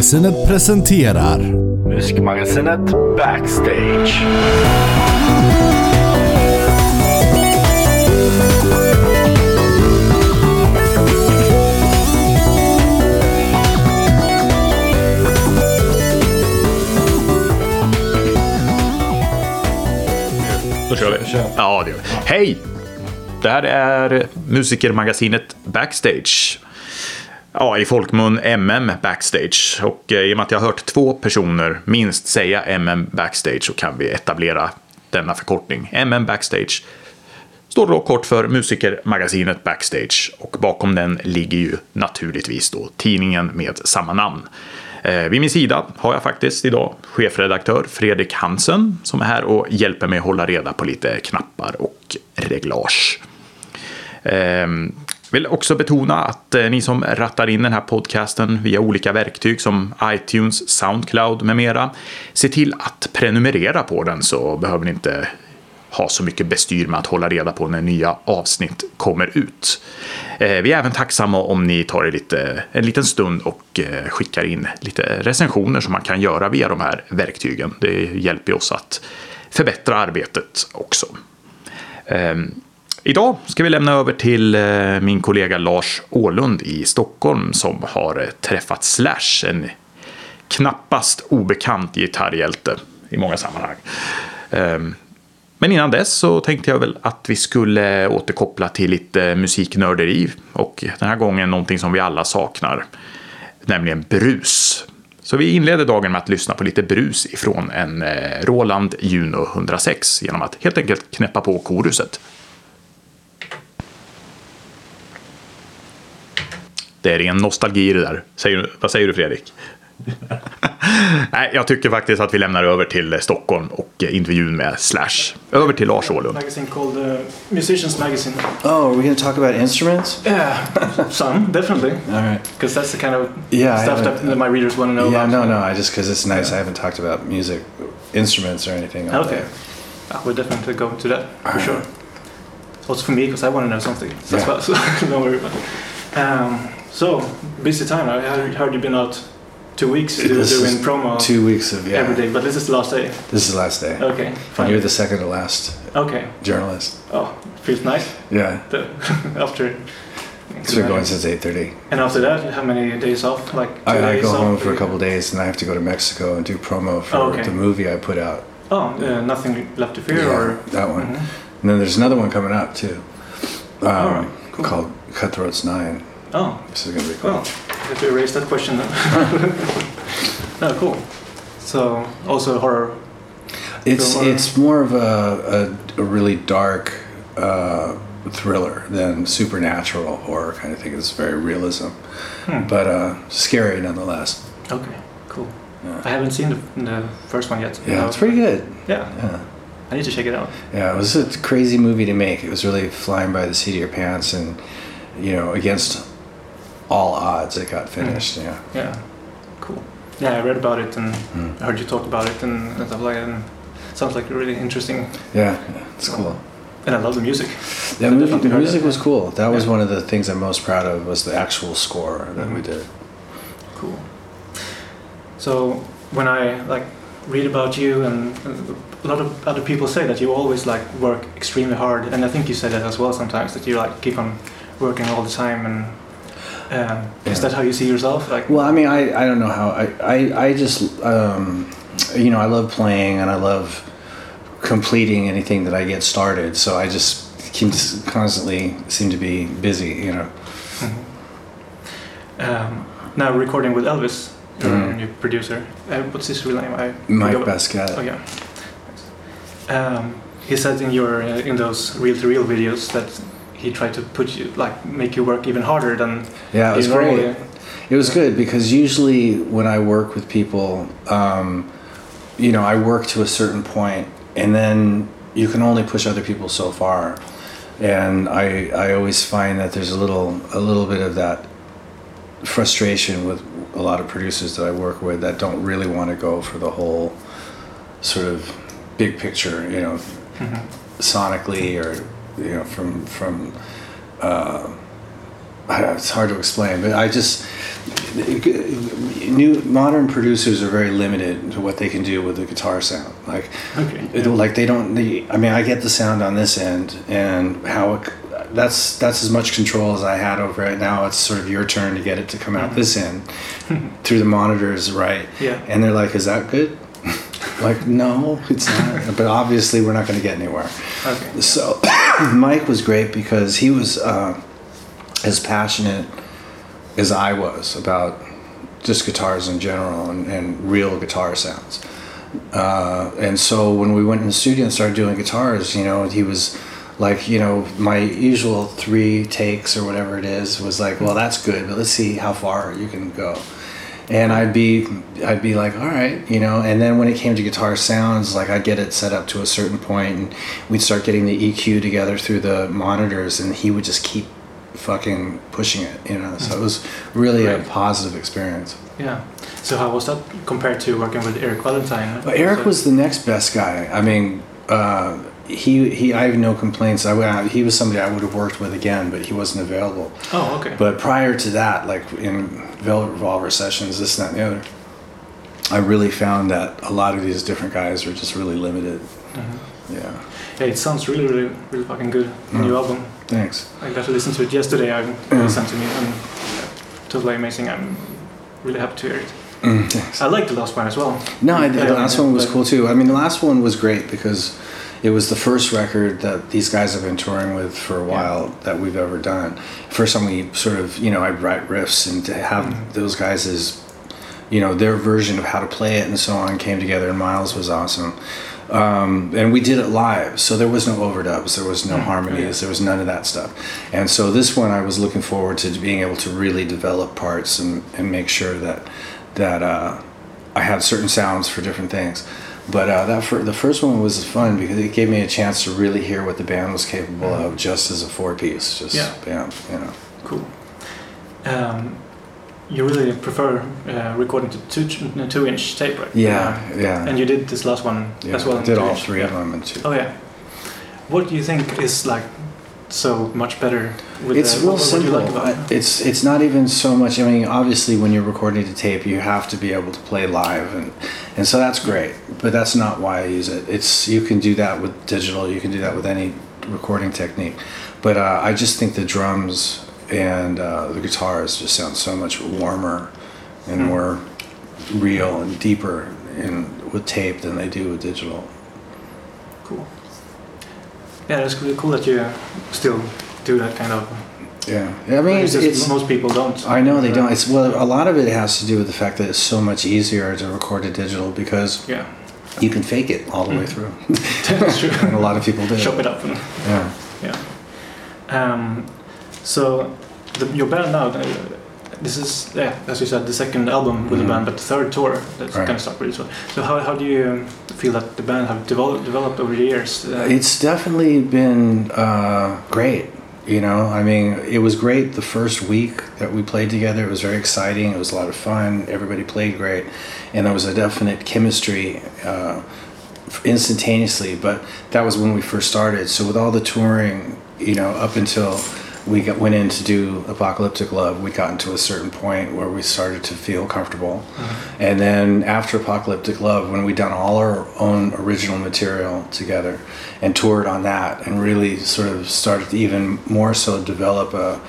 Musikmagasinet presenterar Musikmagasinet Backstage. Då kör vi. Ja, det gör vi. Hej! Det här är Musikermagasinet Backstage. Ja, i folkmun MM Backstage. Och eh, i och med att jag har hört två personer minst säga MM Backstage så kan vi etablera denna förkortning. MM Backstage står då kort för Musikermagasinet Backstage och bakom den ligger ju naturligtvis då tidningen med samma namn. Eh, vid min sida har jag faktiskt idag chefredaktör Fredrik Hansen som är här och hjälper mig hålla reda på lite knappar och reglage. Ehm, vill också betona att eh, ni som rattar in den här podcasten via olika verktyg som iTunes, Soundcloud med mera, se till att prenumerera på den så behöver ni inte ha så mycket bestyr med att hålla reda på när nya avsnitt kommer ut. Eh, vi är även tacksamma om ni tar er lite, en liten stund och eh, skickar in lite recensioner som man kan göra via de här verktygen. Det hjälper oss att förbättra arbetet också. Ehm, Idag ska vi lämna över till eh, min kollega Lars Ålund i Stockholm som har eh, träffat Slash, en knappast obekant gitarrhjälte i många sammanhang. Ehm, men innan dess så tänkte jag väl att vi skulle återkoppla till lite musiknörderi och den här gången någonting som vi alla saknar, nämligen brus. Så vi inleder dagen med att lyssna på lite brus ifrån en eh, Roland Juno 106 genom att helt enkelt knäppa på koruset. Det är ren nostalgi det där. Säger, vad säger du Fredrik? Nej, jag tycker faktiskt att vi lämnar över till Stockholm och eh, intervjun med Slash. Över till Lars Åhlund. magazine called uh, Musicians Magazine. Oh, are we going to talk about instruments? Yeah, some definitely, All right. because that's the kind of Yeah, stuff that, that my readers want to know yeah, about. no, no. I just because it's nice. I haven't talked about music, instruments, or anything. Okay. I will definitely go to that for sure. Also for me, because I want to know something. So Yeah. that's why- so don't worry about it. Um, so busy time. I heard, you've been out two weeks do, doing promo Two weeks of yeah. every day, but this is the last day. This is the last day. Okay, And fine. you're the second to last Okay. journalist. Oh, feels nice. Yeah. The, after. It's been going since 8:30. And after that, how many days off? Like two I, I go home for a couple days, and I have to go to Mexico and do promo for Oh, okay. the movie I put out. Oh, uh, nothing left to fear, Yeah, or that one. Mhm. And then there's another one coming up too, um, cool. called Cutthroats Nine. Oh, This is gonna be cool. well, I have to erase that question then. oh, cool. So, also horror. It's Thriller. it's more of a, a, a really dark uh, thriller than supernatural horror kind of thing. It's very realism, Hmm. but uh, scary nonetheless. Okay, cool. Yeah. I haven't seen the, the first one yet. Yeah, it's pretty good. Yeah, Yeah, I need to check it out. yeah. It was a crazy movie to make. It was really flying by the seat of your pants, and you know, against all odds, it got finished. Yeah, Yeah, cool. Yeah, I read about it and. I heard you talk about it and, stuff like that. And sounds like really interesting. yeah, yeah, it's cool. And I love the music. Movie, the music was cool. That was one of the things I'm most proud of was the actual score that we Mhm. did. Cool. So when I like read about you, and and a lot of other people say that you always like work extremely hard, and I think you say that as well sometimes that you like keep on working all the time. And um, is that how you see yourself? Like, Well, I mean, I, I don't know how I I, I just um, you know I love playing and I love completing anything that I get started. So I just keep constantly seem to be busy. You know. um, now recording with Elvis, your Mhm. new producer. Uh, what's his real name? I Mike. Baskette. Oh yeah. Um, he said in your uh, in those reel-to-reel videos that he tried to put you like make you work even harder than Yeah, it was great. normally- It was good because usually when I work with people, um, you know, I work to a certain point, and then you can only push other people so far. And I, I always find that there's a little, a little bit of that frustration with a lot of producers that I work with that don't really want to go for the whole sort of big picture, you know, Mhm. sonically or you know from from uh, it's hard to explain, but I just new modern producers are very limited to what they can do with the guitar sound. Like, Okay, it, like they don't. They, I mean, I get the sound on this end, and how it, that's that's as much control as I had over it. Now it's sort of your turn to get it to come out this end through the monitors, right? Yeah. And they're like, "Is that good?" like, no, it's not. but obviously, we're not going to get anywhere. Okay. So Mike was great because he was uh, as passionate as I was about just guitars in general and, and real guitar sounds. Uh, and so when we went in the studio and started doing guitars, you know, he was like, you know, my usual three takes or whatever it is was like, well, that's good, but let's see how far you can go. And I'd be, I'd be like, all right, you know. And then when it came to guitar sounds, like I'd get it set up to a certain point, and we'd start getting the EQ together through the monitors, and he would just keep fucking pushing it, you know. So it was really a positive experience. Yeah. So how was that compared to working with Eric Valentine? But Eric was the next best guy. I mean, uh, he he. I have no complaints. I would, he was somebody I would have worked with again, but he wasn't available. Oh, okay. But prior to that, like in Velvet Revolver sessions, this, and that, and the other, I really found that a lot of these different guys were just really limited. Mhm. Yeah. Yeah, it sounds really, really, really fucking good. The Mm. new album. Thanks. I got to listen to it yesterday. I listened to me and totally amazing. I'm really happy to hear it. Mm, thanks. I like the last one as well. No, I did. The last one was cool too. I mean, the last one was great because it was the first record that these guys have been touring with for a while that we've ever done. First time we sort of, you know, I'd write riffs and to have Mhm. those guys as, you know, their version of how to play it and so on came together. And Myles was awesome. Um, and we did it live, so there was no overdubs, there was no Mm, harmonies, there was none of that stuff. And so this one, I was looking forward to being able to really develop parts and, and make sure that that uh, I had certain sounds for different things. But uh, that fir- the first one was fun because it gave me a chance to really hear what the band was capable of just as a four piece. Just Yeah. bam, you know. Cool. Um, you really prefer uh, recording to two, two inch tape, right? Yeah, Uh, yeah. and you did this last one yeah. as well. I did all three of Yeah. them in two. Oh yeah. What do you think is like so much better? It's the, real what, what do you simple. like it's it's not even so much. I mean, obviously, when you're recording to tape, you have to be able to play live, and and so that's great. But that's not why I use it. It's you can do that with digital. You can do that with any recording technique. But uh, I just think the drums and uh, the guitars just sound so much warmer and Hmm. more real and deeper in with tape than they do with digital. Cool. Yeah, it's really cool that you're still do that kind of. Yeah, I mean, it's it's, most people don't. I know they don't. It's well, a lot of it has to do with the fact that it's so much easier to record to digital because Yeah, you can fake it all the way Mhm. through, that's true. and a lot of people do. Chop it up. And, Yeah. yeah. Um, so the, your band now. Uh, this is, yeah, as you said, the second album with Mhm. the band, but the third tour that's Right. kind of stuck really well. So how, how do you feel that the band have developed developed over the years? Uh, It's definitely been uh, great. You know, I mean, it was great the first week that we played together. It was very exciting. It was a lot of fun. Everybody played great, and there was a definite chemistry uh, instantaneously. But that was when we first started. So with all the touring, you know, up until we got, went in to do Apocalyptic Love, we got into a certain point where we started to feel comfortable. And then after Apocalyptic Love, when we done all our own original material together and toured on that and really sort of started to even more so develop a,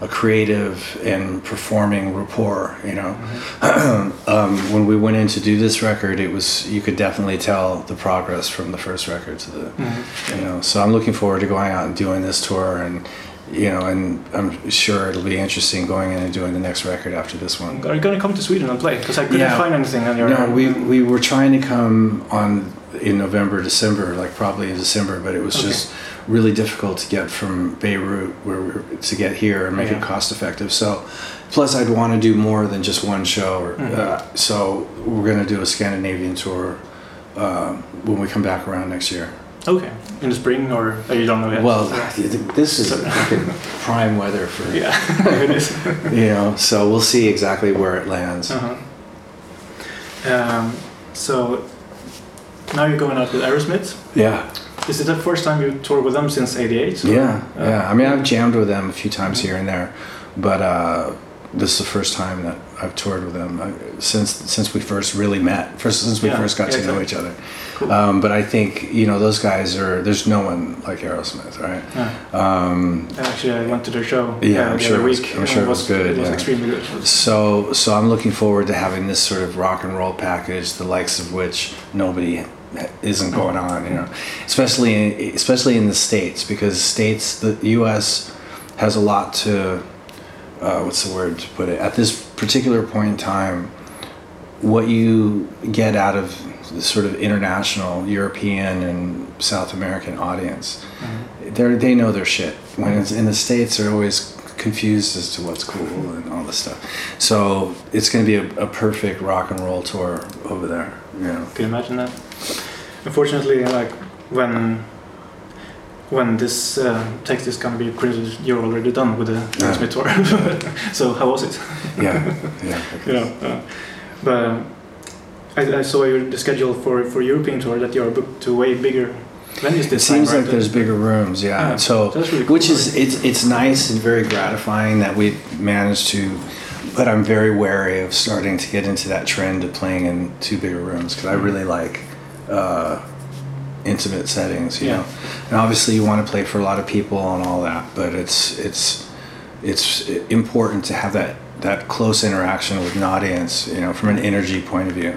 a creative and performing rapport, you know. um, when we went in to do this record, it was, you could definitely tell the progress from the first record to the, Mhm. you know. So I'm looking forward to going out and doing this tour and, you know, and I'm sure it'll be interesting going in and doing the next record after this one. Are you going to come to Sweden and play? Because I couldn't Yeah. find anything on your. No, we we were trying to come on in November, December, like probably in December, but it was Okay. just really difficult to get from Beirut where we were, to get here and make Yeah. it cost effective. So, plus I'd want to do more than just one show. Or, Mhm. uh, so we're gonna do a Scandinavian tour uh, when we come back around next year. Okay, in the spring or oh, you don't know yet. Well, this is prime weather for yeah, it is. you know. So we'll see exactly where it lands. Uh-huh. Um, so now you're going out with Aerosmith. Yeah. This is it the first time you toured with them since '88? Yeah, yeah. I mean, I've jammed with them a few times here and there, but uh, this is the first time that I've toured with them uh, since since we first really met. First, since we Yeah, first got yeah, to know each other. Cool. Um, but I think you know those guys are. There's no one like Aerosmith, right? Yeah. Um, Actually, I went to their show. Yeah, uh, I'm sure was- I'm sure it was good, It was yeah. extremely good. so so I'm looking forward to having this sort of rock and roll package, the likes of which nobody isn't going on. You know, especially in, especially in the states because states the U.S. has a lot to uh, what's the word to put it at this particular point in time. What you get out of the sort of international European and South American audience, mm-hmm. they they know their shit. When it's in the states, they're always confused as to what's cool and all this stuff. So it's going to be a, a perfect rock and roll tour over there. You know. Can you imagine that? Unfortunately, like when when this uh, text is gonna be printed, you're already done with the Yeah. Aerosmith so how was it? Yeah, yeah. you know, uh, but I, I saw your the schedule for for European tour that you are booked to way bigger venues It this seems time. like there's bigger rooms, yeah. Yeah, so, that's really cool, which is it's it's nice and very gratifying that we managed to. But I'm very wary of starting to get into that trend of playing in two bigger rooms because I really like uh, intimate settings, you Yeah. know. And obviously, you want to play for a lot of people and all that, but it's it's it's important to have that that close interaction with an audience, you know, from an energy point of view.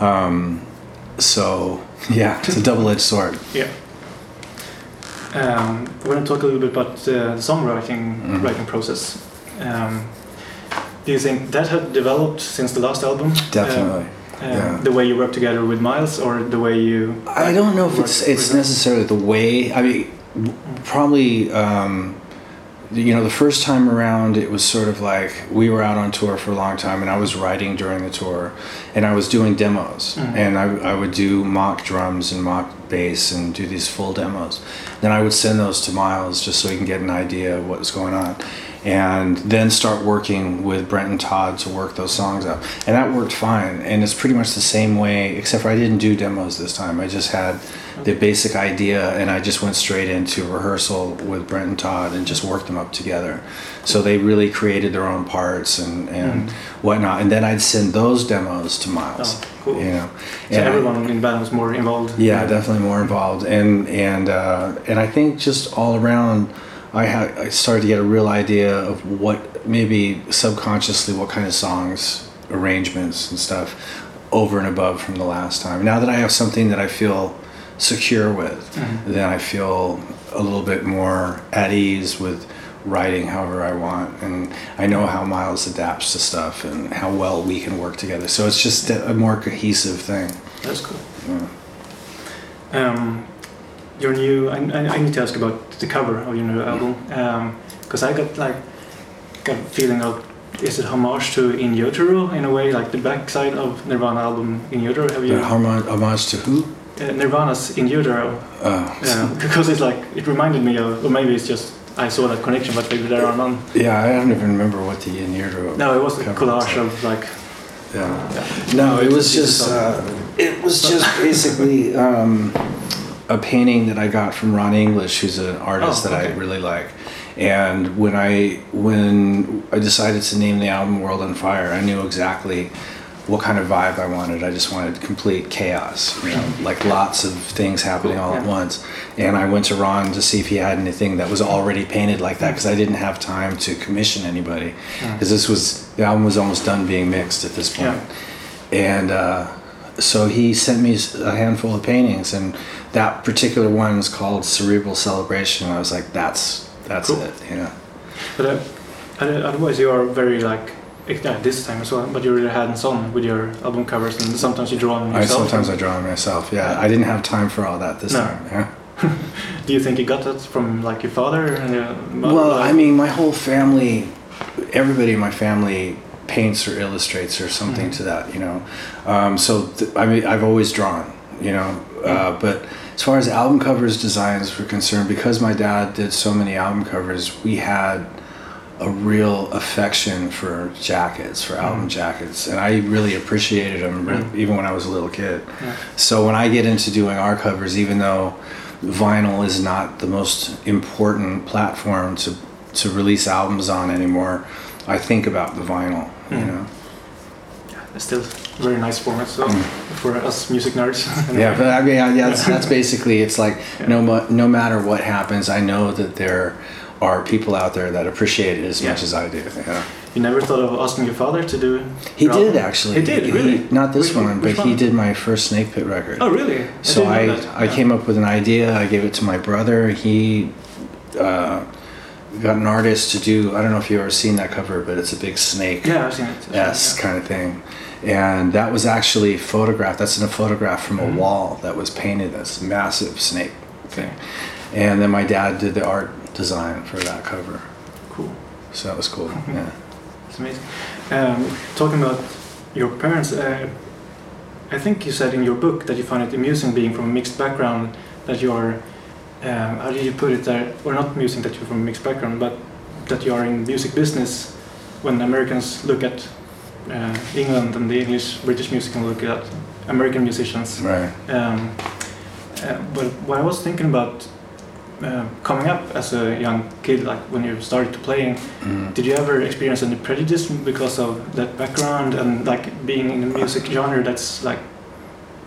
Um, so yeah, it's a double-edged sword. Yeah. Um, I want to talk a little bit about uh, the songwriting Mhm. writing process. Um, do you think that had developed since the last album? Definitely. Uh, Yeah. The way you work together with Myles, or the way you? I don't know if it's it's necessarily the way. I mean, probably. Um, you know, the first time around, it was sort of like we were out on tour for a long time, and I was writing during the tour, and I was doing demos, Mhm. and I, I would do mock drums and mock bass and do these full demos. Then I would send those to Myles just so he can get an idea of what was going on, and then start working with Brent and Todd to work those songs out, and that worked fine. And it's pretty much the same way, except for I didn't do demos this time. I just had the basic idea, and I just went straight into rehearsal with Brent and Todd and just worked them up together. So they really created their own parts and and Mm. whatnot. And then I'd send those demos to Myles. Oh, cool. You know, So And I- everyone in band was more involved. yeah, definitely more involved, and and uh, and I think just all around, I had I started to get a real idea of what maybe subconsciously what kind of songs, arrangements and stuff, over and above from the last time. Now that I have something that I feel secure with, Mhm. then I feel a little bit more at ease with writing however I want, and I know how Myles adapts to stuff and how well we can work together. So it's just a a more cohesive thing. That's cool. Yeah. Um, your new. I, I, need to ask about the cover of your new album because I got like got a feeling of is it homage to In Utero in a way like the backside of Nirvana album In Utero? Have you homage, homage to who? uh, Nirvana's In Utero? Oh, Yeah, because it's like it reminded me of, or maybe it's just I saw that connection, but maybe there are none. yeah. I don't even remember what the in utero. No, it was a collage of like. Yeah. Yeah. No, it was just uh, it was just basically um, a painting that I got from Ron English, who's an artist Oh, that I really like. And when I when I decided to name the album World on Fire, I knew exactly what kind of vibe I wanted. I just wanted complete chaos, you know, like lots of things happening all at once. And I went to Ron to see if he had anything that was already painted like that because I didn't have time to commission anybody Mm. because this was the album was almost done being mixed at this point. And uh, so he sent me a handful of paintings, and that particular one was called Cerebral Celebration. I was like, that's that's Cool. it, you know. But uh, otherwise, you are very like yeah, this time as well. But you're really hands-on with your album covers, and sometimes you draw them I sometimes I draw it myself. Yeah, I didn't have time for all that this No. time. Yeah. Do you think you got that from like your father and your mother? Well, I mean, my whole family, everybody in my family paints or illustrates or something Mhm. to that, you know. Um, so th- I mean, I've always drawn, you know. Uh, but as far as album covers designs were concerned, because my dad did so many album covers, we had a real affection for jackets, for album Mhm. jackets, and I really appreciated them, re- Mhm. even when I was a little kid. Yeah. So when I get into doing our covers, even though vinyl is not the most important platform to to release albums on anymore, I think about the vinyl. You Mm. know. It's still very nice format so for us music nerds. Mm. Yeah, but I mean, yeah, yeah, that's, that's basically it's like no mu- no matter what happens, I know that there are people out there that appreciate it as Yeah. much as I do. Yeah. you never thought of asking your father to do? it. He did album? actually. He did really. not this Which one, which but he did my first Snake Pit record. Oh really? So didn't I. I Yeah. came up with an idea. I gave it to my brother. He uh, got an artist to do. I don't know if you've ever seen that cover, but it's a big snake Yeah, I've seen it. S kind of thing. And that was actually photographed. That's in a photograph from Mm-hmm. a wall that was painted. This massive snake thing. And then my dad did the art design for that cover. Cool. So that was cool. Yeah. It's amazing. Um, talking about your parents, uh, I think you said in your book that you find it amusing being from a mixed background. That you are, um, how did you put it there? Or not amusing that you're from a mixed background, but that you are in music business. When Americans look at uh, England and the English British music and look at American musicians. Right. Um, uh, but what I was thinking about uh, coming up as a young kid, like when you started to playing, Mm. did you ever experience any prejudice because of that background and like being in a music genre that's like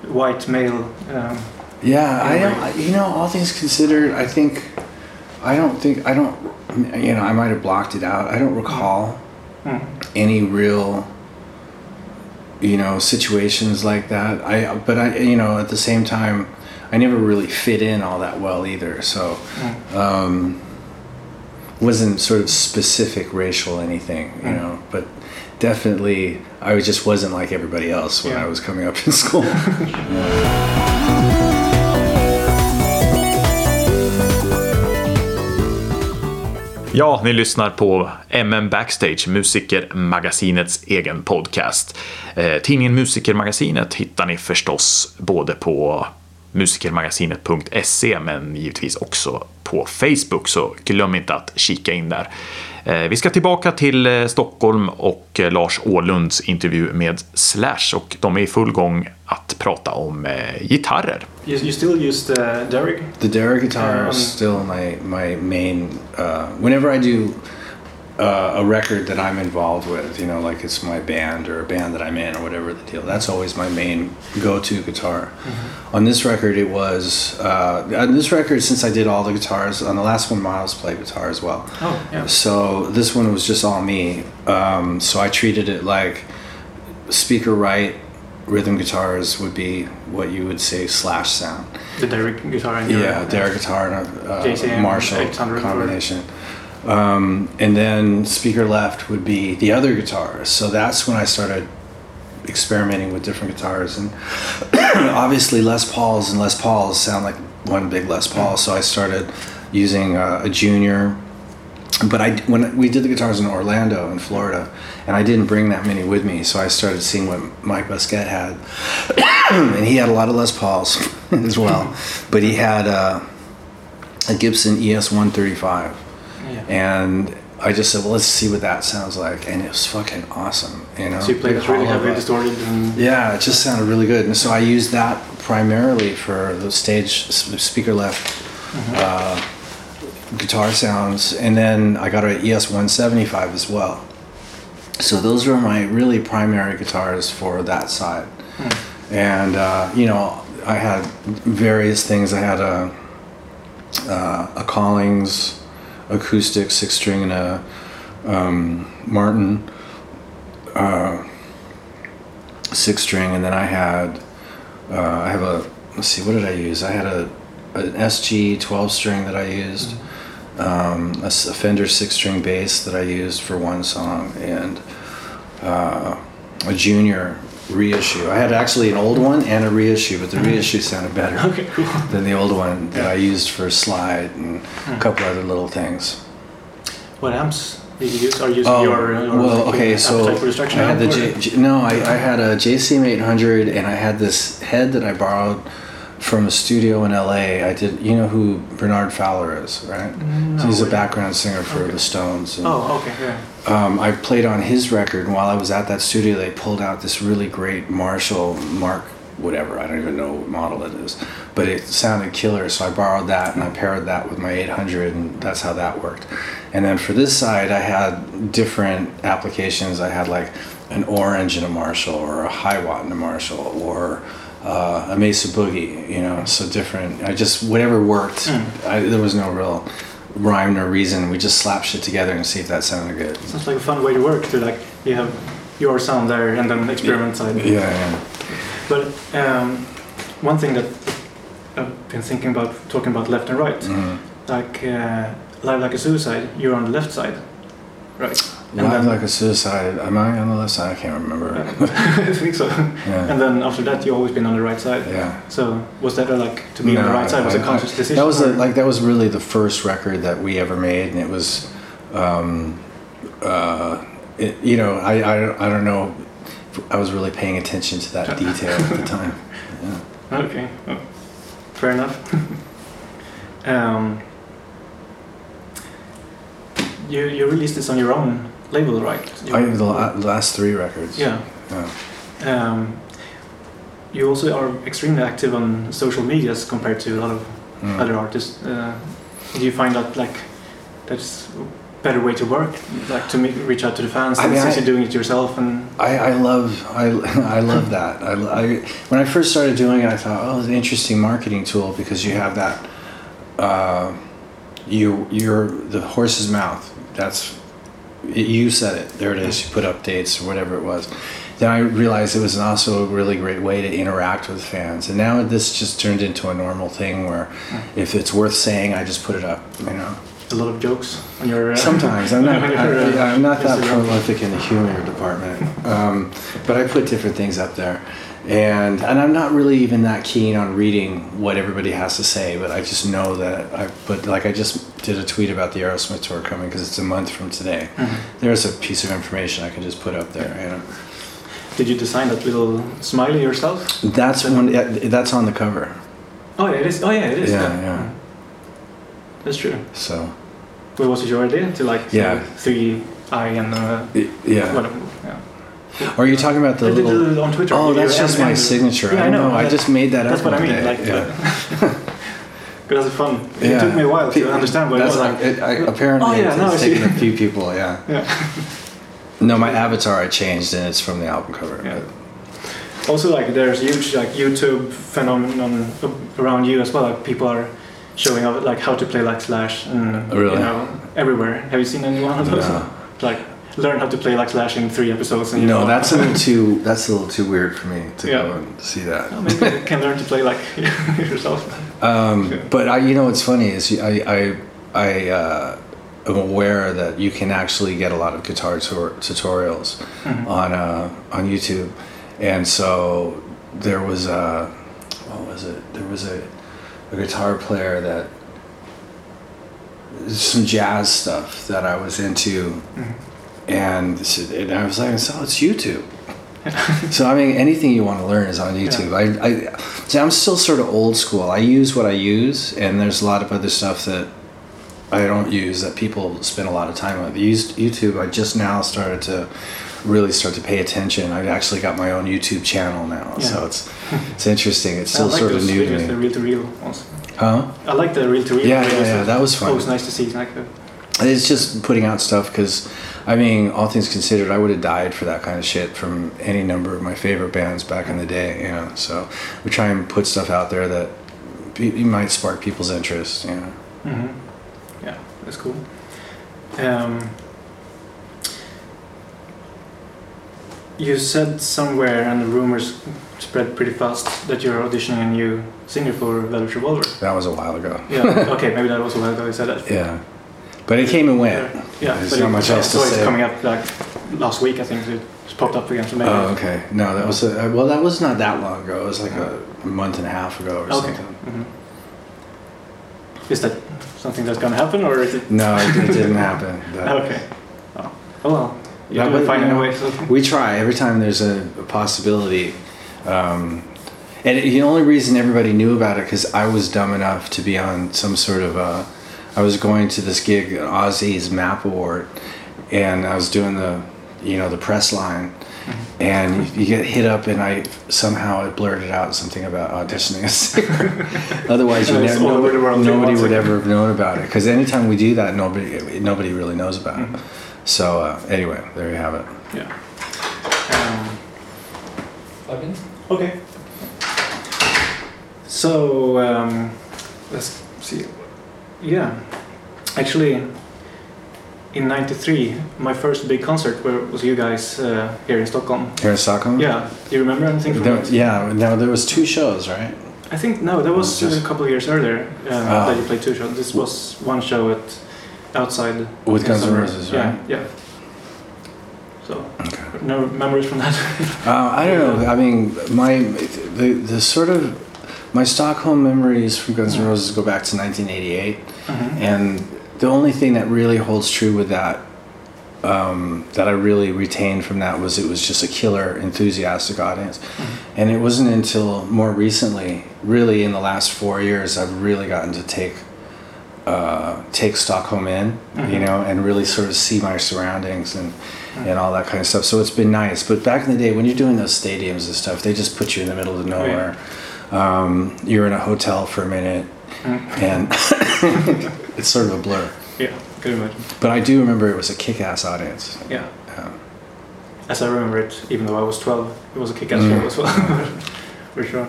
white male? Um, Yeah, I don't. I- You know, all things considered, I think, I don't think I don't. You know, I might have blocked it out. I don't recall mm, any real, you know, situations like that. I, but I, you know, at the same time, I never really fit in all that well either. So, mm. um, wasn't sort of specific racial anything, you Mm. know, but definitely I just wasn't like everybody else when Yeah. I was coming up in school. Ja, ni lyssnar på MM Backstage, Musikermagasinets egen podcast. Eh, tidningen Musikermagasinet hittar ni förstås både på musikermagasinet.se men givetvis också på Facebook, så glöm inte att kika in där. Eh, vi ska tillbaka till eh, Stockholm och eh, Lars Ålunds intervju med Slash och de är i full gång att prata om gitarrer. You, you still use the Derek? The Derek guitar Um, is still my my main. Uh, whenever I do uh, a record that I'm involved with, you know, like it's my band or a band that I'm in or whatever the deal, that's always my main go-to guitar. On this record, it was uh, on this record since I did all the guitars. On the last one, Myles played guitar as well. Oh, yeah. So this one was just all me. Um, so I treated it like speaker right rhythm guitars would be what you would say slash sound. The Derrig guitar and Yeah, Derrig guitar and a uh, Marshall 800 or- combination. Um, and then speaker left would be the other guitars. So that's when I started experimenting with different guitars. And obviously, Les Pauls and Les Pauls sound like one big Les Paul. So I started using uh, a junior. But I, when we did the guitars in Orlando, in Florida, and I didn't bring that many with me, so I started seeing what Mike Baskette had, and he had a lot of Les Pauls as well, but he had uh, a Gibson ES 135, Yeah. and I just said, well, let's see what that sounds like, and it was fucking awesome, you know. So you played it really but- distorted, and yeah, it just sounded really good, and so I used that primarily for the stage speaker left uh, guitar sounds, and then I got an ES 175 as well. So those were my really primary guitars for that side, and uh, you know I had various things. I had a uh, a Collings acoustic six string and a um, Martin six string, and then I had uh, I have a let's see what did I use? I had a an SG twelve string that I used, um, a, a Fender six string bass that I used for one song, and uh, a Junior reissue. I had actually an old one and a reissue, but the mm-hmm. reissue sounded better okay, cool. than the old one that I used for slide and a mm. couple other little things. What amps did you use? Are you using Oh, your, well, okay, so I had the J, J- no, I, I had a JCM 800, and I had this head that I borrowed from a studio in LA. I did, you know who Bernard Fowler is, right? So he's a background singer for Okay. the Stones. and, Oh, okay, yeah. Um, I played on his record, and while I was at that studio, they pulled out this really great Marshall Mark whatever. I don't even know what model it is, but it sounded killer. So I borrowed that and I paired that with my 800, and that's how that worked. And then for this side, I had different applications. I had like an orange in a Marshall, or a high Hiwatt in a Marshall, or uh, a Mesa Boogie. You know, so different. I just whatever worked. I, there was no real rhyme or reason. We just slap shit together and see if that sounded good. Sounds like a fun way to work. To like you have your sound there and then experiment side. Yeah, yeah. But um, one thing that I've been thinking about talking about left and right, Mhm. like uh, live like a suicide, you're on the left side, right? And Live then- like a suicide. Am I on the left side? I can't remember. I think so. Yeah. And then after that, you've always been on the right side. Yeah. So was that a, like to be on the right side was a I- conscious I- decision? That was a, like that was really the first record that we ever made, and it was, um, uh, it, you know, I, I don't- I don't know, if I was really paying attention to that detail at the time. Yeah. Okay, oh, fair enough. um, you you released this on your own label, right? You- the la- last three records. yeah. Yeah. Um, you also are extremely active on social medias compared to a lot of Mm. other artists. Uh, do you find that like that's a better way to work, like to meet, reach out to the fans, I mean, since I- you're doing it yourself? And I, I love I, I love that. I, I when I first started doing it, I thought, oh, it's an interesting marketing tool because you have that. Uh, you you're the horse's mouth. That's you said it. There it is. You put updates or whatever it was. Then I realized it was also a really great way to interact with fans. And now this just turned into a normal thing where if it's worth saying, I just put it up. You know. a lot of jokes on your. Uh, Sometimes I'm not. I, uh, I'm not that prolific in the humor department, um, but I put different things up there, and and I'm not really even that keen on reading what everybody has to say. But I just know that I. But like I just did a tweet about the Aerosmith tour coming because it's a month from today. Mhm. There's a piece of information I can just put up there. You know, Did you design that little smiley yourself? that's one. yeah, That's on the cover. Oh yeah, it is. Oh yeah, it is. Yeah, yeah. That's true. So But was it your idea to like Yeah. three eye and uh, yeah. whatever? Yeah. Are you talking about the little? it on Twitter. Oh, that's just my signature. Yeah, I know. I just made that That's up what I mean. Like, yeah. because it's fun. It Yeah. took me a while to understand what That's it was like, it, I, oh, apparently Oh, yeah, it's, no, it's taken a few people. Yeah. Yeah. No, my avatar I changed and it's from the album cover. Yeah. Also, like there's huge like YouTube phenomenon around you as well. Like people are showing up like how to play like Slash and Really? you know everywhere. Have you seen any one of those? No. Like learn how to play like Slash in three episodes. And you No, know, that's a little too. That's a little too weird for me to Yeah. go and see that. Oh, maybe you can learn to play like yourself. Um, Yeah. but I, you know, what's funny is I, I, I uh, am aware that you can actually get a lot of guitar tour, tutorials Mhm. on uh, on YouTube, and so there was a, what was it? There was a, a guitar player that some jazz stuff that I was into, Mhm. And, and I was like, so it's YouTube. so I mean, anything you want to learn is on YouTube. I, I, see, I'm still sort of old school. I use what I use, and there's a lot of other stuff that I don't use that people spend a lot of time on. Used YouTube. I just now started to really start to pay attention. I've actually got my own YouTube channel now, so it's it's interesting. It's still like sort of new to the me. to ones. Huh? I like the real to real. Yeah, yeah, yeah, that was fun. Always nice to see. Like It's just putting out stuff because, I mean, all things considered, I would have died for that kind of shit from any number of my favorite bands back in the day. You know, so we try and put stuff out there that be, might spark people's interest. You know. hmm Yeah, that's cool. Um, you said somewhere, and the rumors spread pretty fast, that you're auditioning a new singer for Velvet Revolver. That was a while ago. Yeah. okay, maybe that was a while ago you said that. Yeah, but it came and went. Yeah, There's but not it, much else to say. coming up like last week, I think. It just popped up again. So maybe. Oh, okay. No, that was a, well. That was not that long ago. It was like a month and a half ago or Okay. something. hmm Is that something that's gonna happen, or is it? No, it, it didn't happen. Okay. Oh, oh well. You Yeah, do but, finding you a way. So. We try every time there's a, a possibility. Um, and the only reason everybody knew about it because I was dumb enough to be on some sort of uh, I was going to this gig, Ozzy's Map Award, and I was doing the, you know, the press line, and you get hit up, and I somehow it blurted out something about auditioning a singer. Otherwise, you never, all over the world, nobody would ever have known about it. Because anytime we do that, nobody nobody really knows about it. So uh, anyway, there you have it. Yeah. Um, Fabian? okay. So um, let's see. Yeah, actually, in '93, my first big concert where was you guys uh, here in Stockholm. Here in Stockholm. Yeah, do you remember anything from There, that? yeah. Now there was two shows, right? I think no, that was Just- a couple of years earlier uh, Oh. that you played two shows. This was one show at outside With Guns N'. Roses, Yeah, right? yeah. So Okay. no memories from that. Uh, I don't know. I mean, my the the sort of my Stockholm memories from Guns N' Roses go back to 1988, Mhm. and the only thing that really holds true with that um, that I really retained from that was it was just a killer, enthusiastic audience, and it wasn't until more recently, really in the last four years, I've really gotten to take uh, take Stockholm in, you know, and really sort of see my surroundings and and all that kind of stuff. So it's been nice. But back in the day, when you're doing those stadiums and stuff, they just put you in the middle of nowhere. Um, you're in a hotel for a minute, and it's sort of a blur. yeah, can imagine. But I do remember it was a kick-ass audience. Yeah. Um, As I remember it, even though I was 12, it was a kick-ass Mm. show as well, for sure.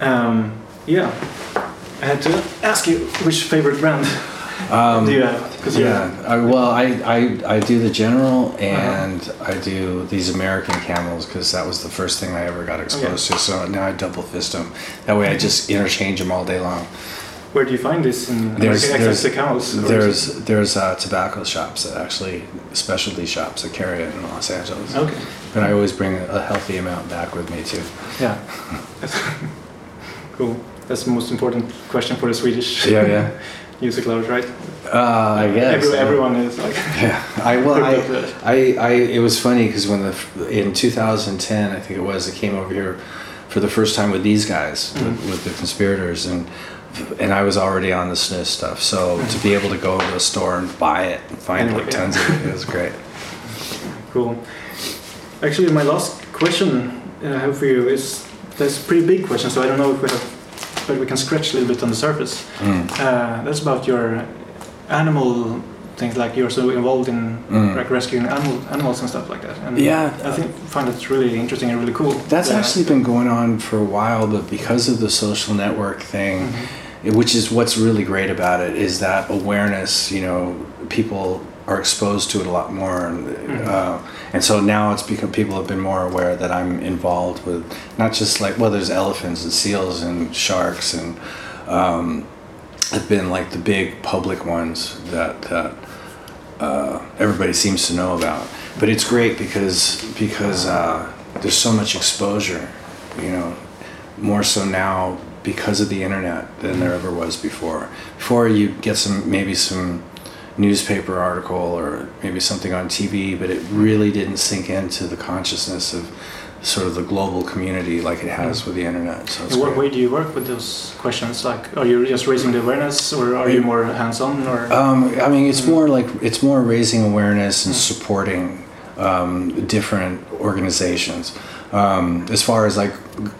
Um, yeah, I had to ask you which favorite brand um, do you have? 'Cause you're- yeah. I, well, I, I I do the General and I do these American Camels because that was the first thing I ever got exposed to. So now I double fist them. That way I just interchange them all day long. Where do you find this in There's- there's- to camels? There's there's uh, tobacco shops that actually specialty shops that carry it in Los Angeles. Okay. But I always bring a healthy amount back with me too. Yeah. cool. That's the most important question for the Swedish Yeah, yeah. music lovers, right? Uh, I guess. Every, yeah. everyone is like. Yeah, I well, I, Hooked up to I, I, it was funny because when the in 2010, I think it was, I came over here for the first time with these guys, Mm-hmm. with, with the conspirators, and and I was already on the snus stuff. So to be able to go to a store and buy it and find Anyway, like yeah. tons of it, it was great. Cool. Actually, my last question uh, I have for you is that's a pretty big question, so I don't know if we have, but we can scratch a little bit on the surface. Mm. Uh, that's about your animal things, like you're so involved in Mm. like rescuing animal, animals and stuff like that. And Yeah. I think find it really interesting and really cool. That's Uh, actually been going on for a while, but because of the social network thing, Mm-hmm. which is what's really great about it, is that awareness. You know, people are exposed to it a lot more, and, uh, and so now it's become people have been more aware that I'm involved with not just like well, there's elephants and seals and sharks and um, have been like the big public ones that that uh, everybody seems to know about. But it's great because because uh, there's so much exposure, you know, more so now because of the internet than there ever was before. Before you get some maybe some newspaper article or maybe something on TV, but it really didn't sink into the consciousness of sort of the global community like it has with the internet. So In what great. way do you work with those questions? Like, are you just raising the awareness, or are you more hands-on, or? Um, I mean, it's more like it's more raising awareness and supporting um, different organizations. Um, as far as like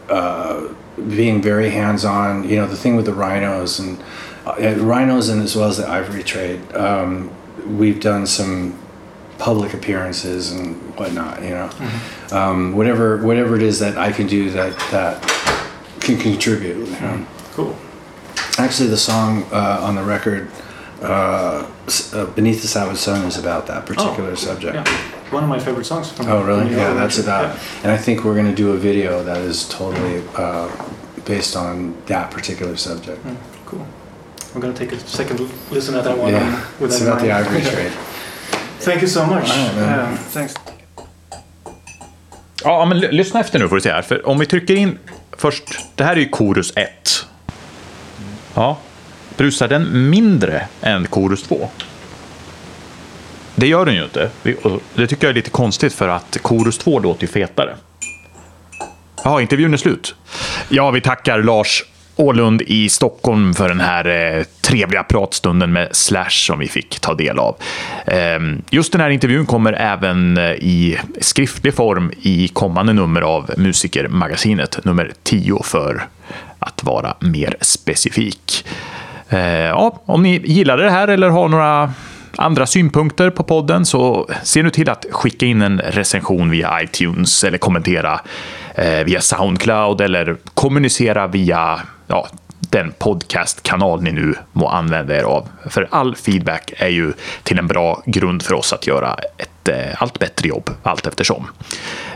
uh, being very hands-on, you know, the thing with the rhinos and rhinos and as well as the ivory trade, um, we've done some public appearances and whatnot. You know, um, whatever whatever it is that I can do that that can contribute. You know? cool. Actually, the song uh, on the record, uh, uh, "Beneath the Savage Sun," is about that particular subject. Yeah, one of my favorite songs. From Oh, really? Yeah, that's about. And I think we're going to do a video that is totally uh, based on that particular subject. Mm, cool. I'm gonna take a second listen at that one. Yeah, with it's about the mind. ivory trade. Thank you so much. Um, thanks. Ja, men lyssna efter nu får du se här. För om vi trycker in först, det här är ju Chorus 1. Ja, brusar den mindre än Chorus 2? Det gör den ju inte. Det tycker jag är lite konstigt för att Chorus 2 låter ju fetare. Jaha, intervjun är slut. Ja, vi tackar Lars Ålund i Stockholm för den här eh, trevliga pratstunden med Slash som vi fick ta del av. Eh, just den här intervjun kommer även eh, i skriftlig form i kommande nummer av Musikermagasinet, nummer 10 för att vara mer specifik. Eh, ja, om ni gillade det här eller har några andra synpunkter på podden så se nu till att skicka in en recension via iTunes eller kommentera eh, via Soundcloud eller kommunicera via ja, den podcastkanal ni nu må använda er av. För all feedback är ju till en bra grund för oss att göra ett Eh, allt bättre jobb allt eftersom.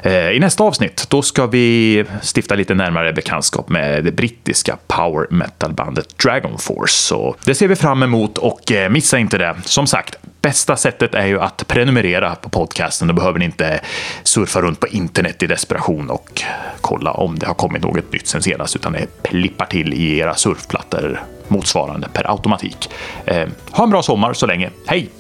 Eh, I nästa avsnitt då ska vi stifta lite närmare bekantskap med det brittiska power metal-bandet Dragon Force. Så det ser vi fram emot och eh, missa inte det. Som sagt, bästa sättet är ju att prenumerera på podcasten. Då behöver ni inte surfa runt på internet i desperation och kolla om det har kommit något nytt sen senast, utan det plippar till i era surfplattor motsvarande per automatik. Ha en bra sommar så länge. Hej!